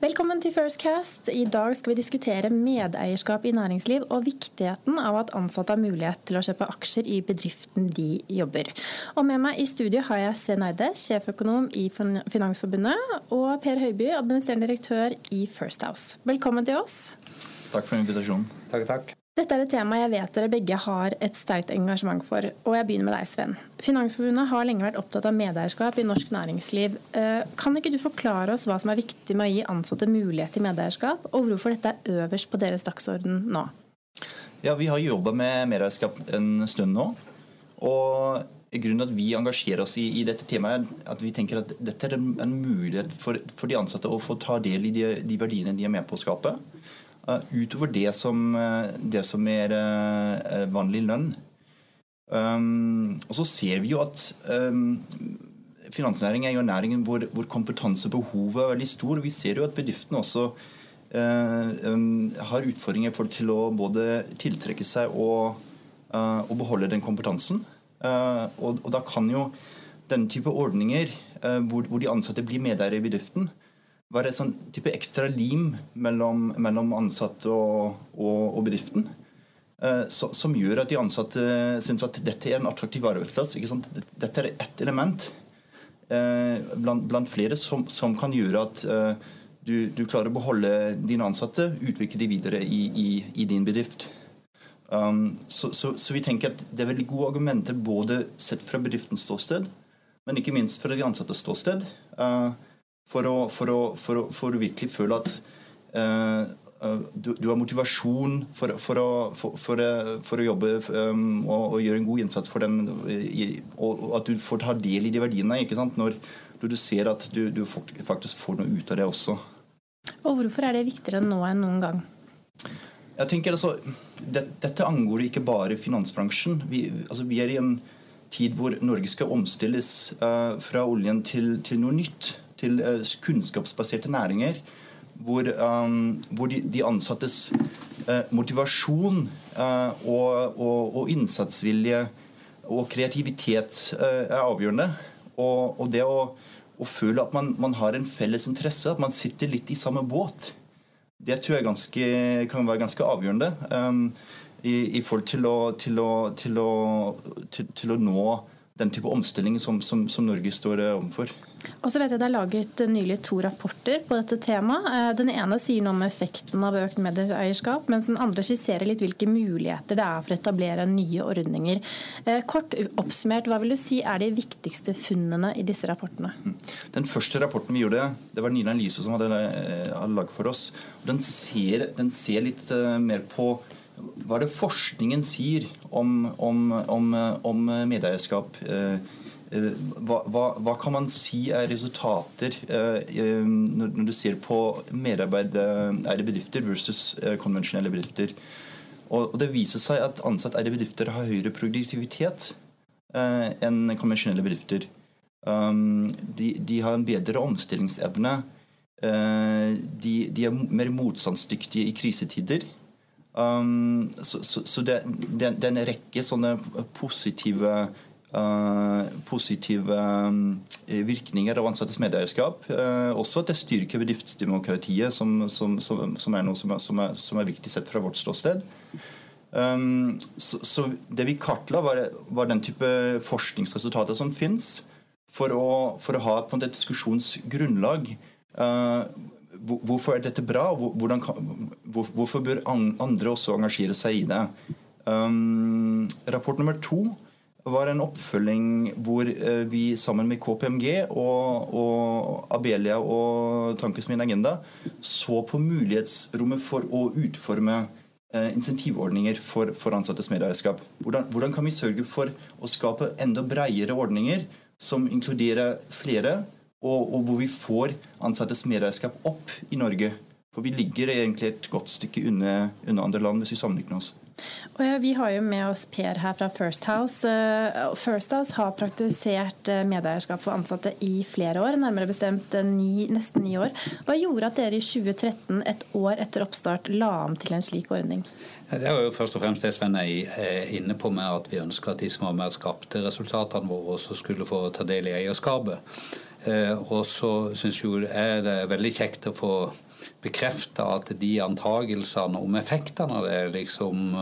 Velkommen til Firstcast. I dag skal vi diskutere medeierskap i næringsliv og viktigheten av at ansatte har mulighet til å kjøpe aksjer i bedriften de jobber. Og Med meg i studio har jeg Sven Eide, sjeføkonom i Finansforbundet, og Per Høiby, administrerende direktør i First House. Velkommen til oss. Takk for invitasjonen. Takk, takk. Dette er et tema jeg vet dere begge har et sterkt engasjement for, og jeg begynner med deg, Sven. Finansforbundet har lenge vært opptatt av medeierskap i norsk næringsliv. Eh, kan ikke du forklare oss hva som er viktig med å gi ansatte mulighet til medeierskap, og hvorfor dette er øverst på deres dagsorden nå? Ja, Vi har jobba med medeierskap en stund nå. og grunnen til at vi engasjerer oss i, i, dette temaet, er at vi tenker at dette er en, mulighet for, for, de ansatte å få ta del i de, de verdiene de er med på å skape. Uh, utover det som, uh, det som er uh, vanlig lønn. Um, og så ser vi jo at um, finansnæringen er jo næringen hvor, hvor, kompetansebehovet er veldig stor. og Vi ser jo at bedriftene også um, har utfordringer for til å både tiltrekke seg og, og beholde den kompetansen. Og, og, da kan jo denne type ordninger hvor, hvor de ansatte blir medeiere i bedriften, være det sånn type ekstra lim mellom, mellom ansatte og, og, og bedriften. Eh, så, som gjør at de ansatte syns at dette er en attraktiv arbeidsplass. Dette er ett element eh, blant, blant, flere som, som, kan gjøre at eh, du, du, klarer å beholde dine ansatte, utvikle de videre i, i, i din bedrift. Um, så, så, så, vi tenker at det er veldig gode argumenter både sett fra bedriftens ståsted, men ikke minst fra de ansattes ståsted. Uh, for å, for å, for å, for å virkelig føle at uh, du, du, har motivasjon for, for, å, for, å, jobbe um, og, og, gjøre en god innsats for den, i, og at du får ta del i de verdiene. ikke sant? Når, når du ser at du, du, faktisk får noe ut av det også. Og Hvorfor er det viktigere nå enn noen gang? Jeg tenker altså, det, Dette angår ikke bare finansbransjen. Vi, altså, vi, er i en tid hvor Norge skal omstilles uh, fra oljen til, til noe nytt til eh, kunnskapsbaserte næringer, hvor, um, hvor de, de, ansattes uh, motivasjon uh, og, og, og, innsatsvilje og kreativitet uh, er avgjørende. Og, og det å, å, føle at man, man, har en felles interesse, at man sitter litt i samme båt, det tror jeg ganske, kan være ganske avgjørende um, i, i, forhold til å, til å, til å, til, til å nå den type omstilling som, som, som Norge står overfor. Og så vet jeg Det er laget nylig to rapporter på dette temaet. Eh, den ene sier noe om effekten av økt medieeierskap, mens den andre skisserer litt hvilke muligheter det er for å etablere nye ordninger. Eh, kort oppsummert, hva vil du si er de viktigste funnene i disse rapportene? Mm. Den første rapporten vi gjorde, det var Nina Lise som hadde, eh, hadde laget for oss. Den ser, den ser litt mer på hva er det forskningen sier om, om, om, om medeierskap. Eh, hva, hva, hva, kan man si er resultater når, når, du ser på medarbeidereide bedrifter versus eh, konvensjonelle bedrifter? Og, Det viser seg at ansatteide bedrifter har høyere produktivitet enn konvensjonelle bedrifter. Um, de, de, har en bedre omstillingsevne. De, de er mer motstandsdyktige i krisetider. Um, så, så, så det, det, det, er en rekke sånne positive Uh, positive um, virkninger av ansattes medeierskap. Uh, også at det styrker bedriftsdemokratiet, som, som, som, som er noe som er, som er, viktig sett fra vårt ståsted. Um, så, Det vi kartla, var, var, den type forskningsresultater som fins, for, for, å ha på en diskusjonsgrunnlag. Uh, hvorfor er dette bra? Hvordan, hvor, hvorfor bør andre også engasjere seg i det? Um, rapport nummer to var en oppfølging hvor eh, vi sammen med KPMG og, og Abelia og Tankesmien Agenda så på mulighetsrommet for å utforme eh, insentivordninger for, for ansattes medeierskap. Hvordan, hvordan, kan vi sørge for å skape enda bredere ordninger som inkluderer flere, og, og hvor vi får ansattes medeierskap opp i Norge? For vi ligger egentlig et godt stykke unna, unna andre land hvis vi sammenligner oss. Og ja, vi har jo med oss Per her fra First House. Eh, First House har praktisert eh, medeierskap for ansatte i flere år, nærmere bestemt eh, ni, nesten ni år. Hva gjorde at dere i 2013, et år etter oppstart, la om til en slik ordning? Det er jo først og fremst det Sven er inne på med at vi ønsker at de som har med og skapte resultatene våre, også skulle få ta del i eierskapet. Og så syns jeg det er veldig kjekt å få bekrefta at de antagelsene om effektene av det liksom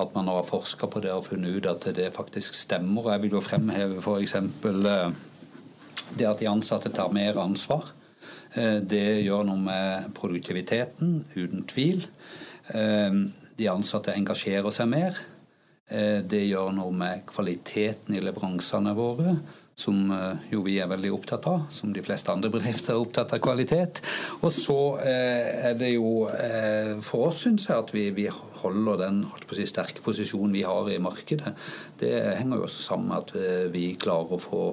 at man har forska på det og funnet ut at det faktisk stemmer. Jeg vil jo fremheve f.eks. det at de ansatte tar mer ansvar. Det gjør noe med produktiviteten, uten tvil. De ansatte engasjerer seg mer. Det gjør noe med kvaliteten i leveransene våre som eh, jo vi er veldig opptatt av, som de fleste andre bedrifter er opptatt av kvalitet. Og så eh, er det jo eh, for oss, syns jeg, at vi, vi holder den si, sterke posisjonen vi har i markedet. Det henger jo også sammen med at vi klarer å få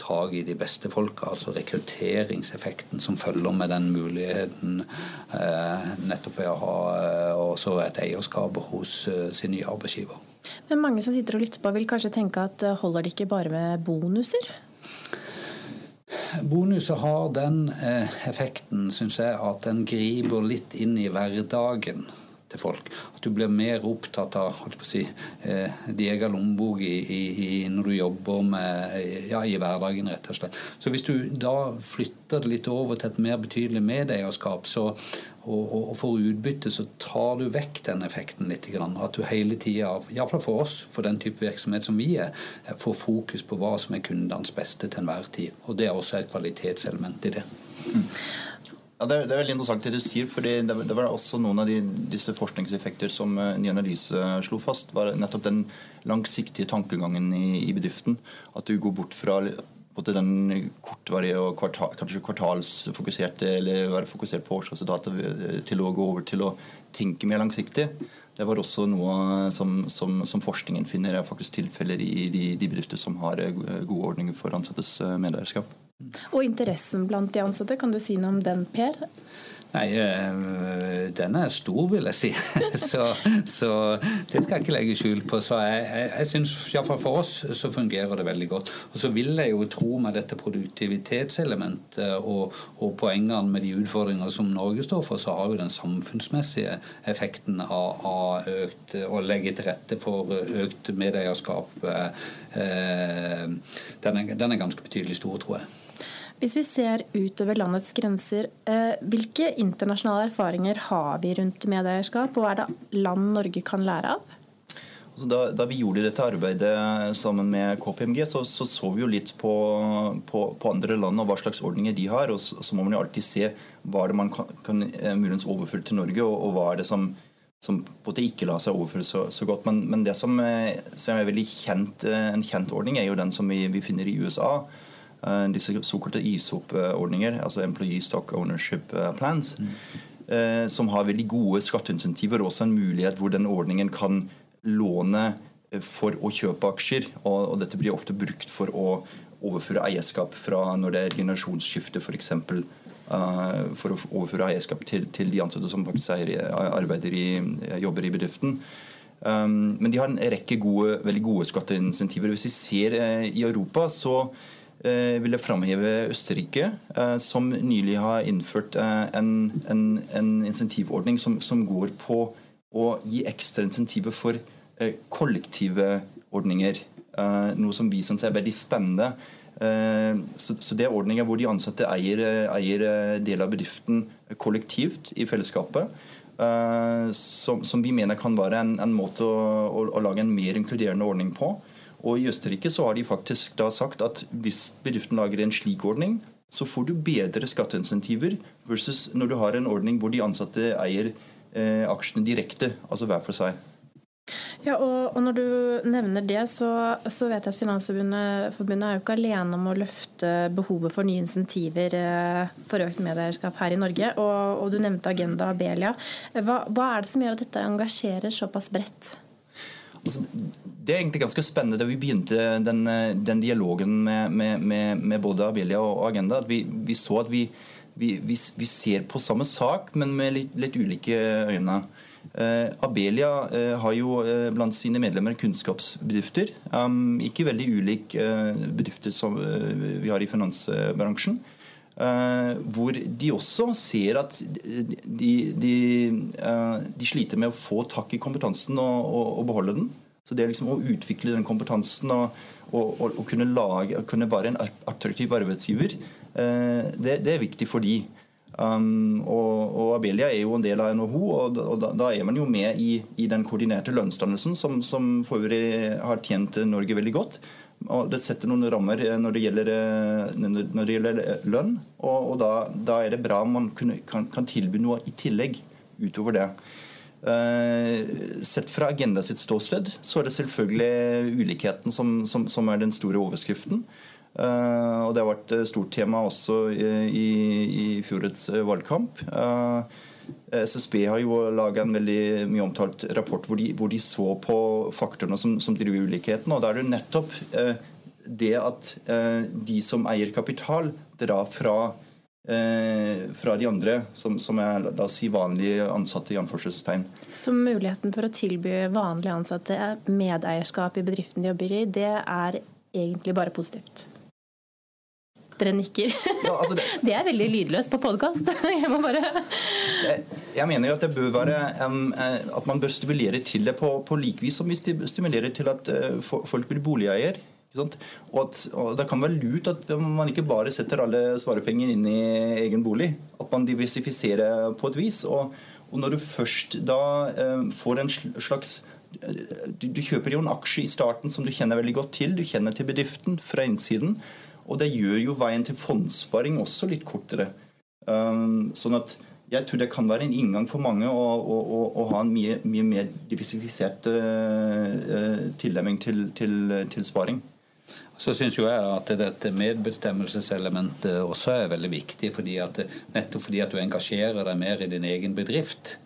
tak i de beste folka, altså rekrutteringseffekten som følger med den muligheten nettopp ved å ha også et eierskap hos sin nye arbeidsgiver. Men mange som sitter og lytter på, vil kanskje tenke at eh, holder det ikke bare med bonuser? Bonuser har den eh, effekten, syns jeg, at den griper litt inn i hverdagen til folk. At du blir mer opptatt av si, eh, din egen lommebok når du jobber med, ja, i hverdagen, rett og slett. Så hvis du da flytter det litt over til et mer betydelig medeierskap, så, og, og, for utbytte, så tar du vekk den effekten litt. At du hele tida, iallfall for oss, for den type virksomhet som vi er, får fokus på hva som er kundenes beste til enhver tid. Og det er også et kvalitetselement i det. Mm. Ja, det, er, det, er, veldig interessant det du sier. for det, det, var også noen av de, disse forskningseffekter som uh, Ny Analyse slo fast, var nettopp den langsiktige tankegangen i, i bedriften. At du går bort fra både den kortvarige og kvartal, kanskje kvartalsfokuserte eller være fokusert på årsresultatet til å gå over til å tenke mer langsiktig. Det var også noe som, som, som forskningen finner er faktisk tilfeller i de, de, bedrifter som har eh, gode ordninger for ansattes eh, medeierskap. Og interessen blant de ansatte, kan du si noe om den, Per? Nei, eh, den er stor, vil jeg si. så, så, det skal jeg ikke legge skjul på. Så jeg, jeg, jeg syns iallfall for oss så fungerer det veldig godt. Og så vil jeg jo tro med dette produktivitetselementet og, og poengene med de utfordringer som Norge står for, så har jo den samfunnsmessige effekten av, av økt å legge til rette for økt medeierskap, eh, den, er, den er ganske betydelig stor, tror jeg. Hvis vi ser utover landets grenser, eh, hvilke internasjonale erfaringer har vi rundt medeierskap, og er det land Norge kan lære av? Altså da, da, vi gjorde dette arbeidet sammen med KPMG, så så, så vi jo litt på, på, på, andre land og hva slags ordninger de har. og Så, så må man jo alltid se hva det man kan, kan eh, muligens overføre til Norge, og, og, hva er det som, som på en måte ikke lar seg overføre så, så godt. Men, men, det som, eh, som er veldig kjent, en kjent ordning, er jo den som vi, vi finner i USA. Eh, disse såkalte ISOP-ordninger, altså Employee Stock Ownership eh, Plans, mm. som har veldig gode skatteinsentiver og også en mulighet hvor den ordningen kan låne for å kjøpe aksjer. Og, og dette blir ofte brukt for å overføre eierskap fra når det er generasjonsskifte, f.eks. Uh, for å overføre eierskap til, til de ansatte som faktisk er, arbeider i, jobber i bedriften. Um, men de har en rekke gode, veldig gode skatteinsentiver. Hvis vi ser uh, i Europa, så uh, vil jeg framheve Østerrike, uh, som nylig har innført eh, en, en, en insentivordning som, som, går på å gi ekstra insentiver for kollektive ordninger. Noe som vi syns er veldig spennende. Så, så det er ordninger hvor de ansatte eier, eier deler av bedriften kollektivt i fellesskapet. Som, som vi mener kan være en, en måte å, å lage en mer inkluderende ordning på. Og I Østerrike så har de faktisk da sagt at hvis bedriften lager en slik ordning, så får du bedre skatteinsentiver versus når du har en ordning hvor de ansatte eier eh, aksjene direkte, altså hver for seg. Ja, og, og, Når du nevner det, så, så vet jeg at Finansforbundet er jo ikke alene om å løfte behovet for nye insentiver eh, for økt medeierskap her i Norge. Og, og du nevnte Agenda Abelia. Hva, hva er det som gjør at dette engasjerer såpass bredt? Altså, det er egentlig ganske spennende da vi begynte den, den dialogen med, med, med, både Abelia og Agenda. at Vi, vi så at vi, vi, vi, ser på samme sak, men med litt, litt ulike øyne. Uh, Abelia uh, har jo uh, blant sine medlemmer kunnskapsbedrifter. Ikke veldig ulike bedrifter som vi har i finansbransjen. hvor de også ser at de, de, de, sliter med å få tak i kompetansen og, og, og beholde den. Så det liksom å utvikle den kompetansen og, og, kunne, lage, kunne være en attraktiv arbeidsgiver, eh, det, det, er viktig for de. Um, og, og, Abelia er jo en del av NHO, og, og da, da, er man jo med i, i den koordinerte lønnsdannelsen, som, som for øvrig har tjent Norge veldig godt. Og det setter noen rammer eh, når det gjelder, eh, når det gjelder eh, lønn, og, og da, da, er det bra om man kan, kan, tilby noe i tillegg utover det. sett fra Agenda sitt ståsted så er det selvfølgelig ulikheten som, som, som er den store overskriften. Uh, og Det har vært et stort tema også i, i, fjorårets valgkamp. Uh, SSB har jo laga en veldig mye omtalt rapport hvor de, hvor de så på faktorene som, som, driver ulikheten. og Da er det nettopp uh, det at de som eier kapital, drar fra, fra de andre, som, som er la oss si, vanlige ansatte. i anførselstegn. Så muligheten for å tilby vanlige ansatte medeierskap i bedriften de jobber i, det er egentlig bare positivt? Dere nikker. Ja, altså det, det, er veldig lydløst på podkast. Jeg må bare jeg, jeg, mener jo at det bør være um, at man bør stimulere til det på, på lik vis som vi stimulerer til at uh, folk blir boligeier. Og, at, og Det kan være lurt at man ikke bare setter alle sparepenger inn i egen bolig. At man diversifiserer på et vis. Og, og når du først da uh, får en slags du, du, kjøper jo en aksje i starten som du kjenner veldig godt til. Du kjenner til bedriften fra innsiden. Og det gjør jo veien til fondssparing også litt kortere. Um, sånn at jeg tror det kan være en inngang for mange å, å, å, å ha en mye, mye mer diversifisert uh, tilnærming til, til, til, sparing. Så syns jeg at dette medbestemmelseselementet også er veldig viktig. fordi at Nettopp fordi at du engasjerer deg mer i din egen bedrift,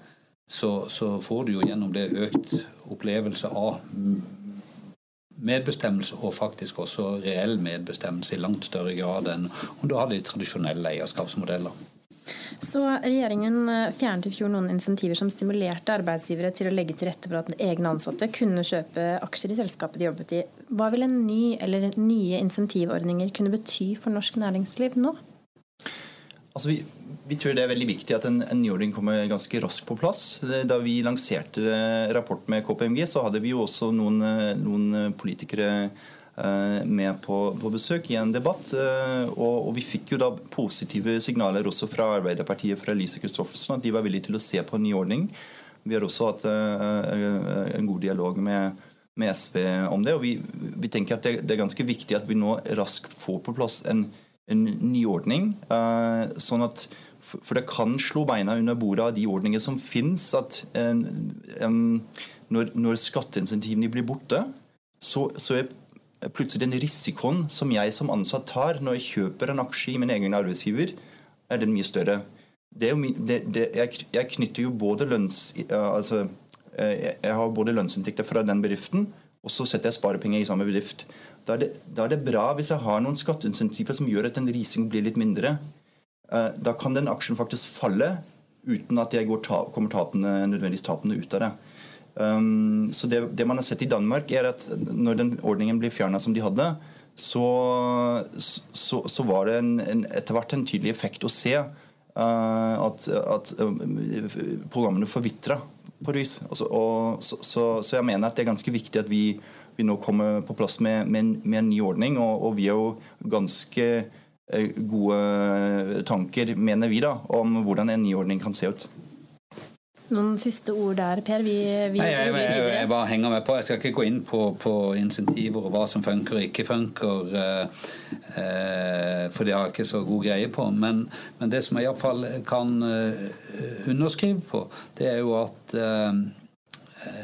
så, så får du jo gjennom det økt opplevelse av medbestemmelse og faktisk også reell medbestemmelse i langt større grad enn om du har de tradisjonelle eierskapsmodeller. Så Regjeringen fjernet i fjor noen insentiver som stimulerte arbeidsgivere til å legge til rette for at egne ansatte kunne kjøpe aksjer i selskapet de jobbet i. Hva vil en ny eller nye insentivordninger kunne bety for norsk næringsliv nå? Altså vi, vi, tror det er veldig viktig at en, en nyordning kommer ganske raskt på plass. Da vi lanserte rapporten med KPMG, så hadde vi jo også noen, noen politikere eh, med på, på, besøk i en debatt. Eh, og, og, vi fikk jo da positive signaler også fra Arbeiderpartiet fra Lise Christoffersen at de var villige til å se på en ny ordning. Vi har også hatt eh, en god dialog med, med SV om det. og vi, vi tenker at det, det, er ganske viktig at vi nå raskt får på plass en en nyordning. Uh, sånn at for det kan slå beina under bordet av de ordninger som finnes. at um, når, når skatteinsentivene blir borte, så, så, er plutselig den risikoen som jeg som ansatt tar når jeg kjøper en aksje i min egen arbeidsgiver, er den mye større. Jo, det, det, jeg, jeg, knytter jo både lønns... Altså, jeg, jeg har både lønnsinntekter fra den bedriften, og så setter jeg sparepenger i samme bedrift. Da er, det, da er det bra hvis jeg har noen skatteinsentiver som gjør at den risikoen blir litt mindre. Eh, da kan den aksjen faktisk falle uten at jeg ta, kommer tapene, nødvendigvis tapene ut av det. Um, så det, det, man har sett i Danmark, er at når den ordningen blir fjerna som de hadde, så, så, så var det en, en, etter hvert en tydelig effekt å se uh, at, at uh, programmene forvitra på et vis. Altså, og, så, så, jeg mener at det er ganske viktig at vi vi nå kommer på plass med, med, med en ny ordning. Og, og, vi er jo ganske gode tanker, mener vi, da, om hvordan en ny ordning kan se ut. Noen siste ord der, Per? Vi, vi Nei, jeg, jeg, jeg, jeg, bare henger med på. Jeg skal ikke gå inn på, på insentiver og hva som funker og ikke funker, eh, eh, for det har jeg ikke så god greie på. Men, men det som jeg iallfall kan eh, underskrive på, det er jo at eh,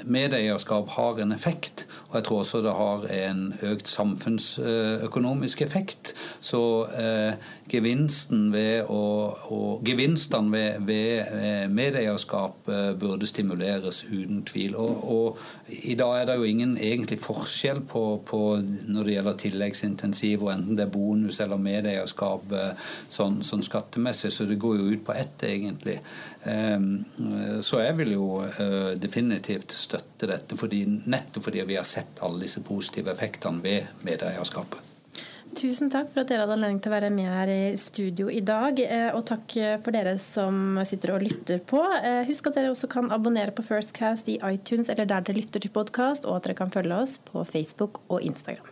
medeierskap har en effekt, og jeg tror også det har en økt samfunnsøkonomisk effekt. Så eh, gevinsten ved å, og gevinstene ved, ved medeierskap eh, burde stimuleres uten tvil. Og, og, I dag er det jo ingen egentlig forskjell på, på når det gjelder tilleggsintensiv, og enten det er bonus eller medeierskap eh, sånn, sånn skattemessig, så det går jo ut på ett, egentlig. Ehm, så jeg vil jo eh, definitivt støtte dette, fordi, nettopp fordi vi har sett alle disse positive effektene ved medeierskapet. Tusen takk for at dere hadde anledning til å være med her i studio i dag. Eh, og takk for dere som sitter og lytter på. Eh, husk at dere også kan abonnere på Firstcast i iTunes eller der dere lytter til podkast, og at dere kan følge oss på Facebook og Instagram.